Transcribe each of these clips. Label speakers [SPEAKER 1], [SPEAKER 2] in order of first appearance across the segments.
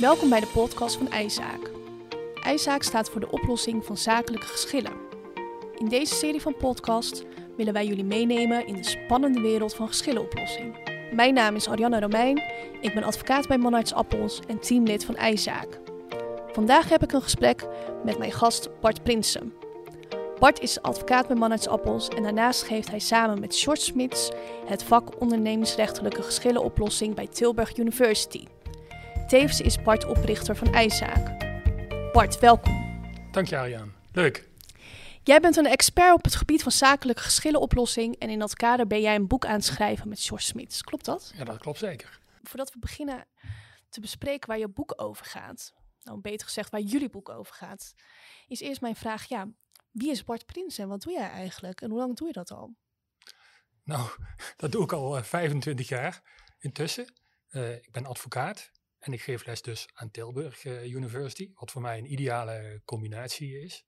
[SPEAKER 1] Welkom bij de podcast van IJzaak. IJzaak staat voor de oplossing van zakelijke geschillen. In deze serie van podcast willen wij jullie meenemen in de spannende wereld van geschillenoplossing. Mijn naam is Arianna Romein, ik ben advocaat bij Monarts Appels en teamlid van IJzaak. Vandaag heb ik een gesprek met mijn gast Bart Prinsen. Bart is advocaat bij Monarts Appels en daarnaast geeft hij samen met Short Smits het vak ondernemingsrechtelijke geschillenoplossing bij Tilburg University. Tevens is Bart oprichter van IJzaak. Bart, welkom.
[SPEAKER 2] Dank je. Leuk.
[SPEAKER 1] Jij bent een expert op het gebied van zakelijke geschillenoplossing en in dat kader ben jij een boek aan het schrijven met George Smits. Klopt dat?
[SPEAKER 2] Ja, dat klopt zeker.
[SPEAKER 1] Voordat we beginnen te bespreken waar je boek over gaat, nou beter gezegd waar jullie boek over gaat, is eerst mijn vraag, ja, wie is Bart Prins en wat doe jij eigenlijk en hoe lang doe je dat al?
[SPEAKER 2] Nou, dat doe ik al 25 eh, jaar intussen. Uh, ik ben advocaat en ik geef les dus aan Tilburg uh, University, wat voor mij een ideale combinatie is.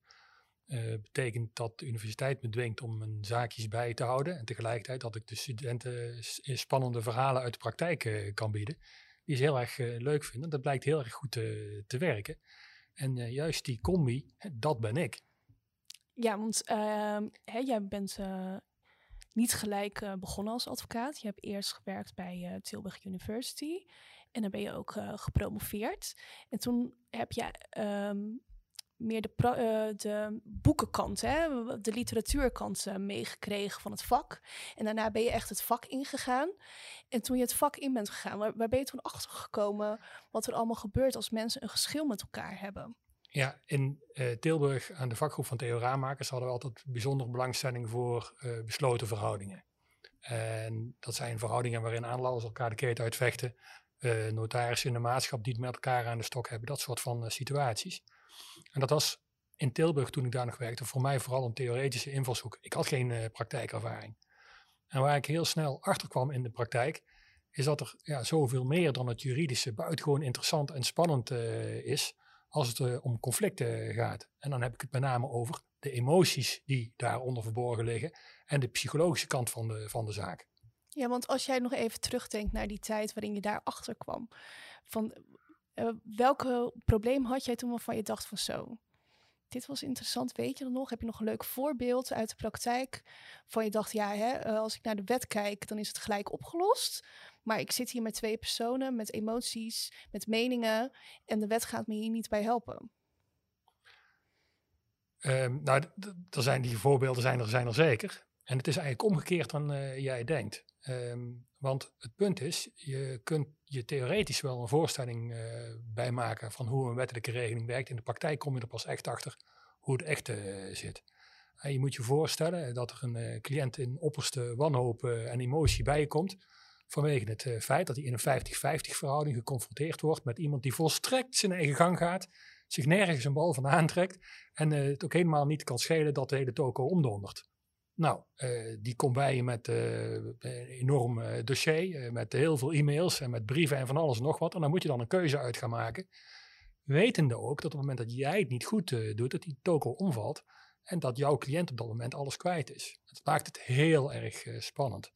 [SPEAKER 2] Uh, betekent dat de universiteit me dwingt om mijn zaakjes bij te houden en tegelijkertijd dat ik de studenten spannende verhalen uit de praktijk uh, kan bieden. Die ze heel erg leuk vinden. Dat blijkt heel erg goed te werken. En juist die combi, dat ben ik.
[SPEAKER 1] Ja, want ehm, hè, jij bent niet gelijk begonnen als advocaat. Je hebt eerst gewerkt bij Tilburg University. En dan ben je ook uh, gepromoveerd. En toen heb je ehm, meer de, uh, de boekenkant, hè, de literatuurkant meegekregen van het vak. En daarna ben je echt het vak ingegaan. En toen je het vak in bent gegaan, waar, waar ben je toen achter gekomen wat er allemaal gebeurt als mensen een geschil met elkaar hebben?
[SPEAKER 2] Ja, in Tilburg aan de vakgroep van Theoraamakers hadden we altijd bijzondere belangstelling voor besloten verhoudingen. En dat zijn verhoudingen waarin aanladders elkaar de keten uitvechten, uh, notarissen in de maatschap die het met elkaar aan de stok hebben, dat soort van uh, situaties. En dat was in Tilburg toen ik daar nog werkte, voor mij vooral een theoretische invalshoek. Ik had geen uh, praktijkervaring. En waar ik heel snel achter kwam in de praktijk, is dat er ja, zoveel meer dan het juridische buitengewoon interessant en spannend is als het om conflicten gaat. En dan heb ik het met name over de emoties die daaronder verborgen liggen en de psychologische kant van van de zaak.
[SPEAKER 1] Ja, want als jij nog even terugdenkt naar die tijd waarin je daar achter kwam, van uh, welke probleem had jij toen waarvan je dacht van zo, dit was interessant, weet je dan nog? Heb je nog een leuk voorbeeld uit de praktijk van je dacht, ja, hè, eh, als ik naar de wet kijk, dan is het gelijk opgelost. Maar ik zit hier met twee personen, met emoties, met meningen en de wet gaat me hier niet bij helpen.
[SPEAKER 2] Um, nou, er zijn die voorbeelden zijn er, zijn er zeker. En het is eigenlijk omgekeerd dan uh, jij denkt. Um, want het punt is, je kunt je theoretisch wel een voorstelling uh, bijmaken van hoe een wettelijke regeling werkt. In de praktijk kom je er pas echt achter hoe het echt uh, zit. En je moet je voorstellen dat er een uh, cliënt in opperste wanhoop en emotie bij komt. Vanwege het feit dat hij in een 50-50 verhouding geconfronteerd wordt met iemand die volstrekt zijn eigen gang gaat. Zich nergens een bal van aantrekt. En het ook helemaal niet kan schelen dat de hele toko omdondert. Nou, uh, die komt bij je met uh, een enorm uh, dossier, met heel veel e-mails en met brieven en van alles en nog wat. En dan moet je dan een keuze uit gaan maken. Wetende ook dat op het moment dat jij het niet goed doet, dat die toko omvalt. En dat jouw cliënt op dat moment alles kwijt is. Het maakt het heel erg spannend.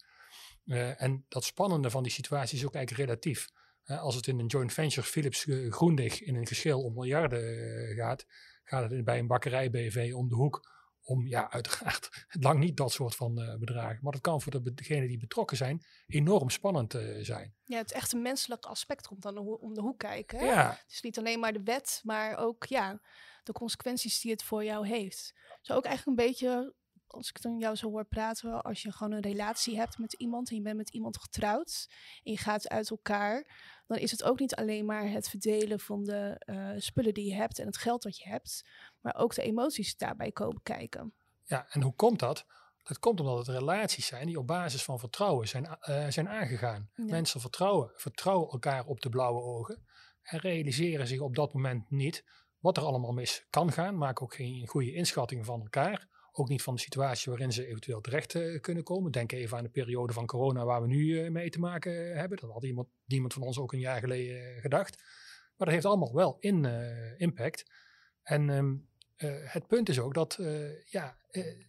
[SPEAKER 2] en dat spannende van die situatie is ook eigenlijk relatief. als het in een joint venture Philips Groendig in een geschil om miljarden gaat, gaat het bij een bakkerij BV om de hoek om, ja, uiteraard lang niet dat soort van uh, bedragen. Maar dat kan voor degenen die betrokken zijn enorm spannend uh, zijn.
[SPEAKER 1] Ja, het echte menselijke aspect komt dan om de hoek kijken. Hè? Ja. Is niet alleen maar de wet, maar ook ja, de consequenties die het voor jou heeft. Zo ook eigenlijk een beetje, als ik dan jou zo hoor praten, als je gewoon een relatie hebt met iemand en je bent met iemand getrouwd en je gaat uit elkaar, dan is het ook niet alleen maar het verdelen van de uh, spullen die je hebt en het geld dat je hebt, maar ook de emoties daarbij komen kijken.
[SPEAKER 2] Ja, en hoe komt dat? Dat komt omdat het relaties zijn die op basis van vertrouwen zijn, uh, zijn aangegaan. Mensen vertrouwen, vertrouwen elkaar op de blauwe ogen en realiseren zich op dat moment niet wat er allemaal mis kan gaan, maken ook geen goede inschatting van elkaar. Ook niet van de situatie waarin ze eventueel terecht uh, kunnen komen. Denk even aan de periode van corona waar we nu uh, mee te maken hebben. Dat had iemand, niemand van ons ook een jaar geleden gedacht. Maar dat heeft allemaal wel in, impact. En uh, het punt is ook dat, ja,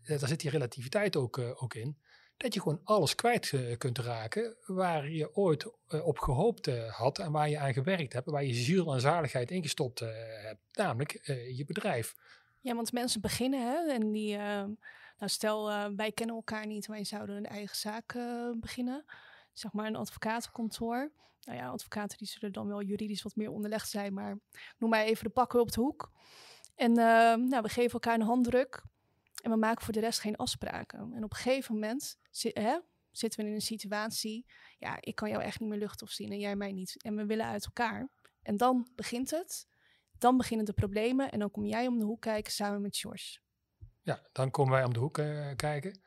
[SPEAKER 2] daar zit die relativiteit ook, ook in. dat je gewoon alles kwijt kunt raken waar je ooit op gehoopt had en waar je aan gewerkt hebt, waar je ziel en zaligheid ingestopt hebt, namelijk je bedrijf.
[SPEAKER 1] Ja, want mensen beginnen hè, en die, nou stel wij kennen elkaar niet, wij zouden een eigen zaak beginnen, zeg maar een advocatenkantoor. Nou ja, advocaten die zullen dan wel juridisch wat meer onderlegd zijn, maar noem maar even de pakken op de hoek. En nou, we geven elkaar een handdruk. En we maken voor de rest geen afspraken. En op een gegeven moment hè, zitten we in een situatie. Ja, ik kan jou echt niet meer lucht of zien en jij mij niet. En we willen uit elkaar. En dan begint het. Dan beginnen de problemen. En dan kom jij om de hoek kijken samen met George.
[SPEAKER 2] Ja, dan komen wij om de hoek uh, kijken.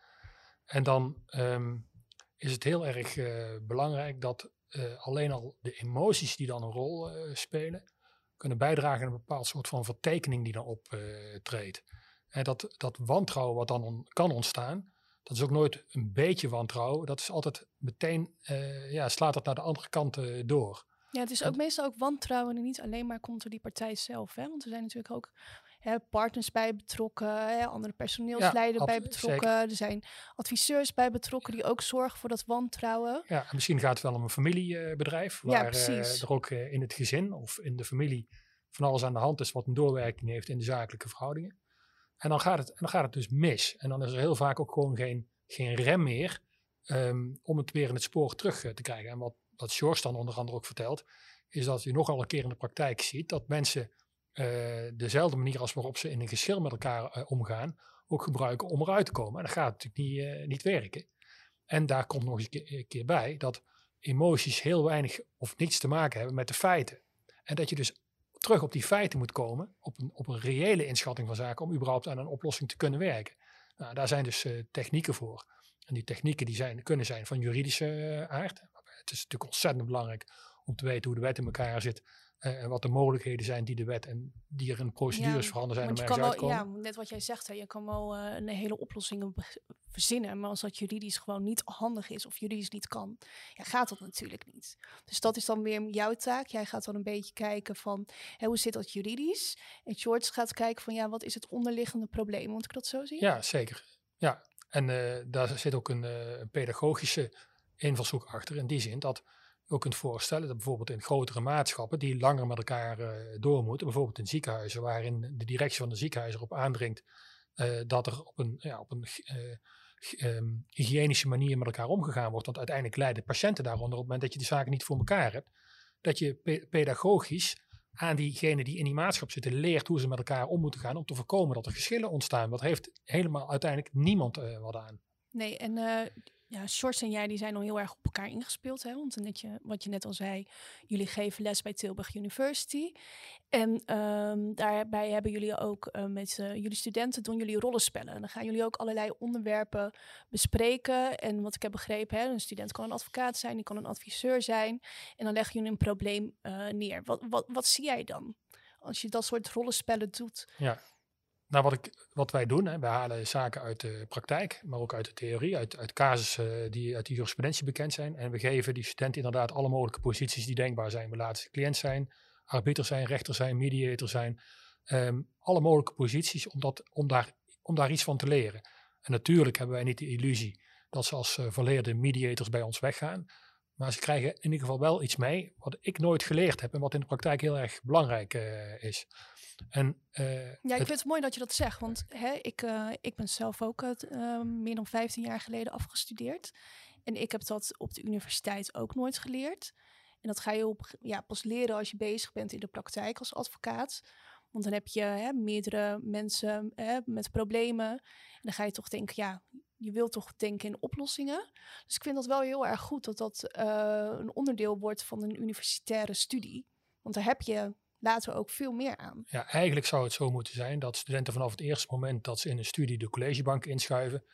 [SPEAKER 2] En dan um, is het heel erg uh, belangrijk dat uh, alleen al de emoties die dan een rol spelen, kunnen bijdragen aan een bepaald soort van vertekening die dan optreedt. En dat, dat wantrouwen wat dan kan ontstaan, dat is ook nooit een beetje wantrouwen. Dat is altijd meteen, ja, slaat dat naar de andere kant door.
[SPEAKER 1] Ja, het is ook meestal ook wantrouwen en niet alleen maar komt door die partij zelf. Hè? Want er zijn natuurlijk ook hè, partners bij betrokken, hè, andere personeelsleiders bij betrokken. Er zijn adviseurs bij betrokken die ook zorgen voor dat wantrouwen.
[SPEAKER 2] Ja, misschien gaat het wel om een familiebedrijf, waar ja, uh, er ook in het gezin of in de familie van alles aan de hand is wat een doorwerking heeft in de zakelijke verhoudingen. En dan gaat het, en dan gaat het dus mis. En dan is er heel vaak ook gewoon geen, geen rem meer um, om het weer in het spoor terug uh, te krijgen. En wat, wat George dan onder andere ook vertelt, is dat je nogal een keer in de praktijk ziet dat mensen uh, dezelfde manier als waarop ze in een geschil met elkaar uh, omgaan, ook gebruiken om eruit te komen. En dat gaat natuurlijk niet, niet werken. En daar komt nog eens een keer, bij dat emoties heel weinig of niets te maken hebben met de feiten. En dat je dus terug op die feiten moet komen, op een, op een reële inschatting van zaken, om überhaupt aan een oplossing te kunnen werken. Nou, daar zijn dus technieken voor. En die technieken die zijn, kunnen zijn van juridische aard. Het is natuurlijk ontzettend belangrijk om te weten hoe de wet in elkaar zit. Uh, en wat de mogelijkheden zijn die de wet en die er in procedures ja, voorhanden zijn om ergens uit te komen.
[SPEAKER 1] Ja, net wat jij zegt, hè, je kan wel uh, een hele oplossing verzinnen, maar als dat juridisch gewoon niet handig is of juridisch niet kan, ja, gaat dat natuurlijk niet. Dus dat is dan weer jouw taak. Jij gaat dan een beetje kijken van, hè, hoe zit dat juridisch? En George gaat kijken van, ja, wat is het onderliggende probleem? Moet ik dat zo zien?
[SPEAKER 2] Ja, zeker. Ja, en uh, daar zit ook een pedagogische invalshoek achter in die zin dat ook kunt voorstellen dat bijvoorbeeld in grotere maatschappen die langer met elkaar uh, door moeten, bijvoorbeeld in ziekenhuizen, waarin de directie van de ziekenhuis erop aandringt uh, dat er op een, ja, op een uh, um, hygiënische manier met elkaar omgegaan wordt. Want uiteindelijk lijden patiënten daaronder op het moment dat je die zaken niet voor elkaar hebt. Dat je pe pedagogisch aan diegenen die in die maatschappij zitten leert hoe ze met elkaar om moeten gaan om te voorkomen dat er geschillen ontstaan. Dat heeft helemaal uiteindelijk niemand wat aan.
[SPEAKER 1] Nee, en ja, Shorts en jij die zijn al heel erg op elkaar ingespeeld. Hè? Want wat je net al zei, jullie geven les bij Tilburg University. En um, daarbij hebben jullie ook uh, met uh, jullie studenten doen jullie rollenspellen. En dan gaan jullie ook allerlei onderwerpen bespreken. En wat ik heb begrepen, hè, een student kan een advocaat zijn, die kan een adviseur zijn. En dan leggen jullie een probleem uh, neer. Wat, wat, wat zie jij dan als je dat soort rollenspellen doet?
[SPEAKER 2] Ja, nou, wat, ik, wat wij doen, hè, wij halen zaken uit de praktijk, maar ook uit de theorie, uit, uit casussen die uit de jurisprudentie bekend zijn. En we geven die studenten inderdaad alle mogelijke posities die denkbaar zijn. We laten ze cliënt zijn, arbiter zijn, rechter zijn, mediator zijn. Um, alle mogelijke posities om, dat, om, daar, om daar iets van te leren. En natuurlijk hebben wij niet de illusie dat ze als uh, verleerde mediators bij ons weggaan. Maar ze krijgen in ieder geval wel iets mee wat ik nooit geleerd heb en wat in de praktijk heel erg belangrijk uh, is.
[SPEAKER 1] En, uh, ja, ik vind het mooi dat je dat zegt, want hè, ik, uh, ik ben zelf ook uh, meer dan 15 jaar geleden afgestudeerd. En ik heb dat op de universiteit ook nooit geleerd. En dat ga je op, ja, pas leren als je bezig bent in de praktijk als advocaat. Want dan heb je hè, meerdere mensen hè, met problemen. En dan ga je toch denken, ja, je wilt toch denken in oplossingen. Dus ik vind dat wel heel erg goed dat dat een onderdeel wordt van een universitaire studie. Want daar heb je laten we ook veel meer aan.
[SPEAKER 2] Ja, eigenlijk zou het zo moeten zijn dat studenten vanaf het eerste moment dat ze in een studie de collegebank inschuiven,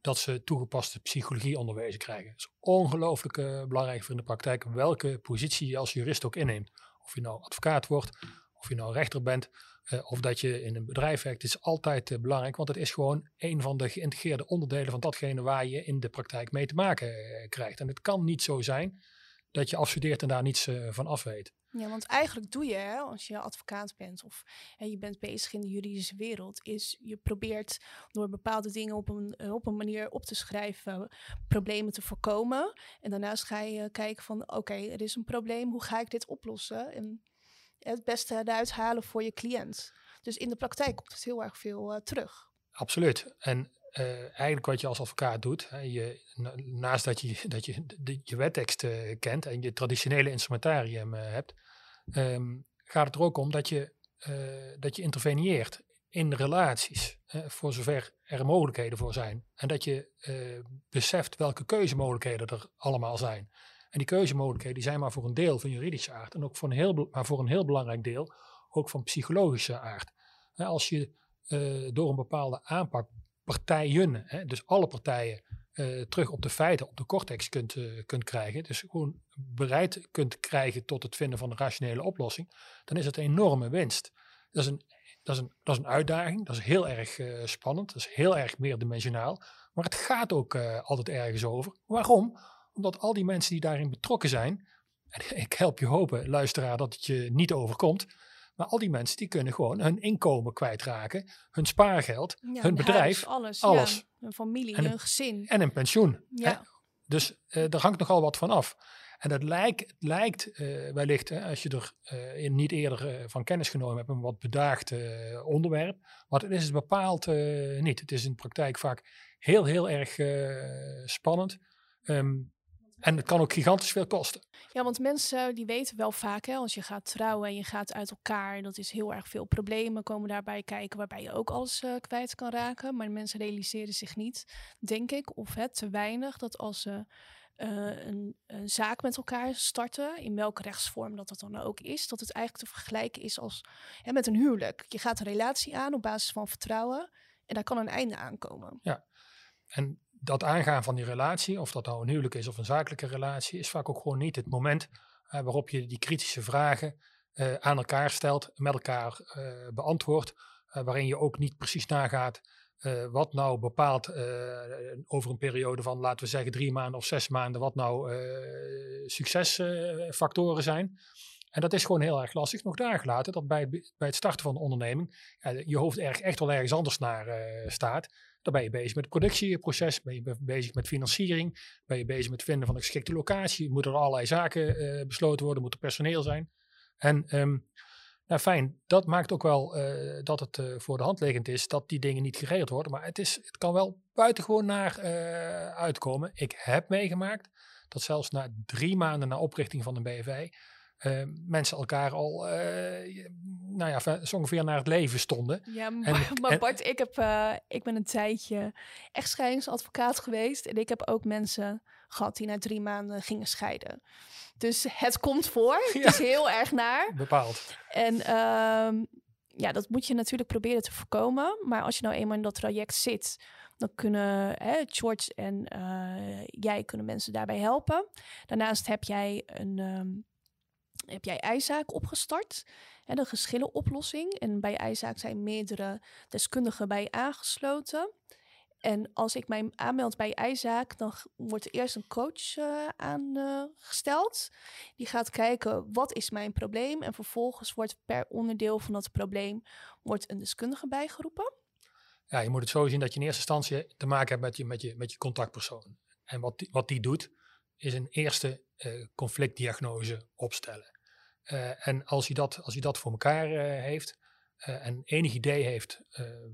[SPEAKER 2] dat ze toegepaste psychologie onderwezen krijgen. Het is ongelooflijk uh, belangrijk voor in de praktijk welke positie je als jurist ook inneemt. Of je nou advocaat wordt, of je nou rechter bent, uh, of dat je in een bedrijf werkt, is altijd uh, belangrijk, want het is gewoon een van de geïntegreerde onderdelen van datgene waar je in de praktijk mee te maken krijgt. En het kan niet zo zijn dat je afstudeert en daar niets van af weet.
[SPEAKER 1] Ja, want eigenlijk doe je, hè, als je advocaat bent of hè, je bent bezig in de juridische wereld, is je probeert door bepaalde dingen op een, op een manier op te schrijven, problemen te voorkomen. En daarnaast ga je kijken van, oké, er is een probleem, hoe ga ik dit oplossen? En het beste eruit halen voor je cliënt. Dus in de praktijk komt het heel erg veel uh, terug.
[SPEAKER 2] Absoluut. En uh, eigenlijk wat je als advocaat doet, hè, je, naast dat je, dat je de, je wettekst uh, kent en je traditionele instrumentarium hebt, um, gaat het er ook om dat je, dat je interveneert in relaties, voor zover er mogelijkheden voor zijn. En dat je beseft welke keuzemogelijkheden er allemaal zijn. En die keuzemogelijkheden die zijn maar voor een deel van juridische aard en ook voor een heel, maar voor een heel belangrijk deel ook van psychologische aard. Als je door een bepaalde aanpak partijen, hè, dus alle partijen, uh, terug op de feiten, op de cortex kunt, uh, kunt krijgen, dus gewoon bereid kunt krijgen tot het vinden van een rationele oplossing, dan is het een enorme winst. Dat is een, dat is een, dat is een uitdaging, dat is heel erg spannend, dat is heel erg meerdimensionaal, maar het gaat ook altijd ergens over. Waarom? Omdat al die mensen die daarin betrokken zijn, en ik help je hopen, luisteraar, dat het je niet overkomt, maar al die mensen die kunnen gewoon hun inkomen kwijtraken, hun spaargeld, hun bedrijf,
[SPEAKER 1] alles. alles. Ja, hun familie, hun gezin.
[SPEAKER 2] En een pensioen. Ja. Dus uh, er hangt nogal wat van af. En dat lijkt, lijkt uh, wellicht, hè, als je er uh, niet eerder van kennis genomen hebt, een wat bedaagd onderwerp. Maar het is het bepaald niet. Het is in de praktijk vaak heel, heel erg spannend. Um, en het kan ook gigantisch veel kosten.
[SPEAKER 1] Ja, want mensen die weten wel vaak, hè, als je gaat trouwen en je gaat uit elkaar, dat is heel erg veel problemen komen daarbij kijken, waarbij je ook alles uh, kwijt kan raken. Maar mensen realiseren zich niet, denk ik, of het te weinig, dat als ze uh, een, een, zaak met elkaar starten, in welke rechtsvorm dat dat dan ook is, dat het eigenlijk te vergelijken is als hè, met een huwelijk. Je gaat een relatie aan op basis van vertrouwen en daar kan een einde aankomen.
[SPEAKER 2] Ja, en dat aangaan van die relatie, of dat nou een huwelijk is of een zakelijke relatie, is vaak ook gewoon niet het moment uh, waarop je die kritische vragen uh, aan elkaar stelt, met elkaar uh, beantwoordt, waarin je ook niet precies nagaat wat nou bepaalt over een periode van, laten we zeggen, drie maanden of zes maanden, wat nou succesfactoren zijn. En dat is gewoon heel erg lastig. Nog daar gelaten dat bij, bij het starten van een onderneming je hoofd erg, echt wel ergens anders naar staat. Dan ben je bezig met het productieproces, ben je bezig met financiering, ben je bezig met het vinden van een geschikte locatie, moeten er allerlei zaken uh, besloten worden, moet er personeel zijn. En um, nou fijn, dat maakt ook wel uh, dat het uh, voor de hand liggend is dat die dingen niet geregeld worden. Maar het, is, het kan wel buitengewoon naar uitkomen. Ik heb meegemaakt dat zelfs na drie maanden na oprichting van een BV uh, mensen elkaar al, uh, nou ja, zo ongeveer naar het leven stonden.
[SPEAKER 1] Ja, maar, maar Bart, ik, heb, uh, ik ben een tijdje echtscheidingsadvocaat geweest. En ik heb ook mensen gehad die na drie maanden gingen scheiden. Dus het komt voor. Ja. Het is heel erg naar.
[SPEAKER 2] Bepaald.
[SPEAKER 1] En um, ja, dat moet je natuurlijk proberen te voorkomen. Maar als je nou eenmaal in dat traject zit, dan kunnen hè, George en jij kunnen mensen daarbij helpen. Daarnaast heb jij een... Um, heb jij IJzaak opgestart. En een geschillenoplossing. En bij IJzaak zijn meerdere deskundigen bij aangesloten. En als ik mij aanmeld bij IJzaak, dan wordt er eerst een coach uh, aangesteld. Die gaat kijken, wat is mijn probleem? En vervolgens wordt per onderdeel van dat probleem wordt een deskundige bijgeroepen.
[SPEAKER 2] Ja, je moet het zo zien dat je in eerste instantie te maken hebt met je, met je, met je contactpersoon. En wat die, wat die doet, is een eerste uh, conflictdiagnose opstellen. Uh, en als hij dat, als hij dat voor elkaar uh, heeft uh, en enig idee heeft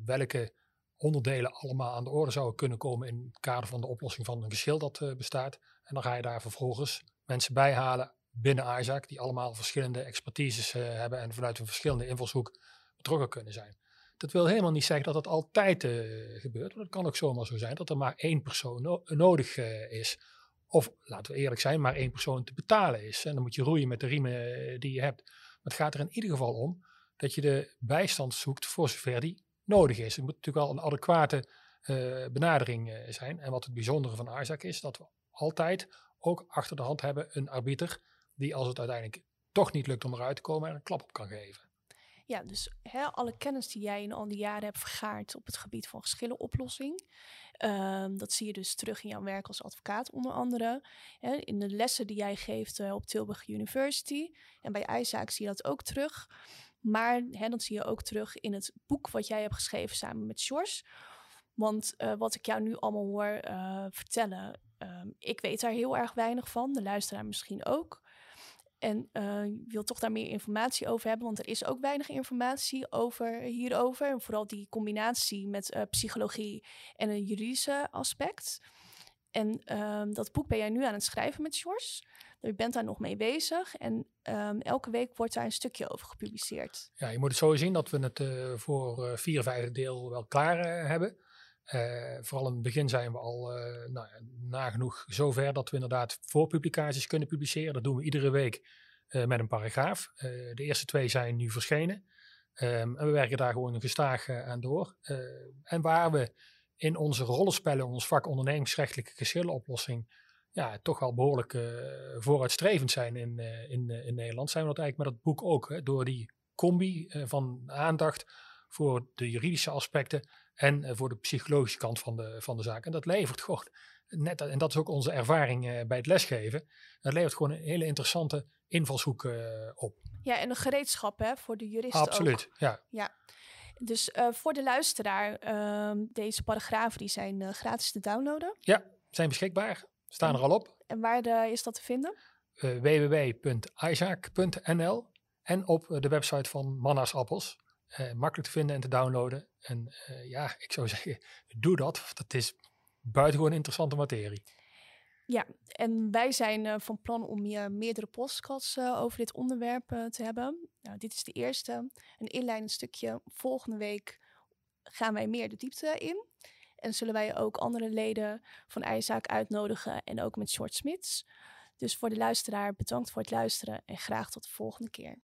[SPEAKER 2] welke onderdelen allemaal aan de orde zouden kunnen komen in het kader van de oplossing van een geschil dat bestaat. En dan ga je daar vervolgens mensen bij halen binnen Isaac die allemaal verschillende expertises hebben en vanuit een verschillende invalshoek betrokken kunnen zijn. Dat wil helemaal niet zeggen dat dat altijd gebeurt. Want het kan ook zomaar zo zijn dat er maar één persoon no nodig is of, laten we eerlijk zijn, maar één persoon te betalen is. En dan moet je roeien met de riemen eh, die je hebt. Maar het gaat er in ieder geval om dat je de bijstand zoekt voor zover die nodig is. Het moet natuurlijk wel een adequate uh, benadering uh, zijn. En wat het bijzondere van Isaac is, dat we altijd ook achter de hand hebben een arbiter die als het uiteindelijk toch niet lukt om eruit te komen, er een klap op kan geven.
[SPEAKER 1] Ja, dus hè, alle kennis die jij in al die jaren hebt vergaard op het gebied van geschillenoplossing. Um, dat zie je dus terug in jouw werk als advocaat onder andere. Hè, in de lessen die jij geeft uh, op Tilburg University. En bij IJzaak zie je dat ook terug. Maar hè, dat zie je ook terug in het boek wat jij hebt geschreven samen met Sjors. Want uh, wat ik jou nu allemaal hoor uh, vertellen, um, ik weet daar heel erg weinig van. De luisteraar misschien ook. En uh, je wil toch daar meer informatie over hebben, want er is ook weinig informatie over hierover. En vooral die combinatie met uh, psychologie en een juridische aspect. En um, dat boek ben jij nu aan het schrijven met Sjors. Je bent daar nog mee bezig en um, elke week wordt daar een stukje over gepubliceerd.
[SPEAKER 2] Ja, je moet het zo zien dat we het uh, voor vier vijfde deel wel klaar hebben. Uh, vooral in het begin zijn we al uh, nou, nagenoeg zover dat we inderdaad voorpublicaties kunnen publiceren. Dat doen we iedere week uh, met een paragraaf. de eerste twee zijn nu verschenen. Um, en we werken daar gewoon gestaag aan door. en waar we in onze rollenspellen, ons vak ondernemingsrechtelijke geschillenoplossing, ja, toch wel behoorlijk vooruitstrevend zijn in, in, in Nederland, zijn we dat eigenlijk met het boek ook. Hè, door die combi van aandacht voor de juridische aspecten en uh, voor de psychologische kant van de, van de zaak. En dat levert gewoon, net, en dat is ook onze ervaring uh, bij het lesgeven, dat levert gewoon een hele interessante invalshoek uh, op.
[SPEAKER 1] Ja, en een gereedschap hè, voor de juristen
[SPEAKER 2] Absoluut,
[SPEAKER 1] ook.
[SPEAKER 2] ja.
[SPEAKER 1] ja. Dus voor de luisteraar, ehm, deze paragrafen die zijn gratis te downloaden.
[SPEAKER 2] Ja, zijn beschikbaar, staan er al op.
[SPEAKER 1] En waar is dat te vinden?
[SPEAKER 2] www.isaac.nl en op de website van Manna's Appels. Uh, makkelijk te vinden en te downloaden. En uh, ja, ik zou zeggen, doe dat. Dat is buitengewoon interessante materie.
[SPEAKER 1] Ja, en wij zijn uh, van plan om je meerdere podcasts over dit onderwerp te hebben. Nou, dit is de eerste, een inleidend stukje. Volgende week gaan wij meer de diepte in. En zullen wij ook andere leden van IJzaak uitnodigen en ook met Short Smits. Dus voor de luisteraar bedankt voor het luisteren en graag tot de volgende keer.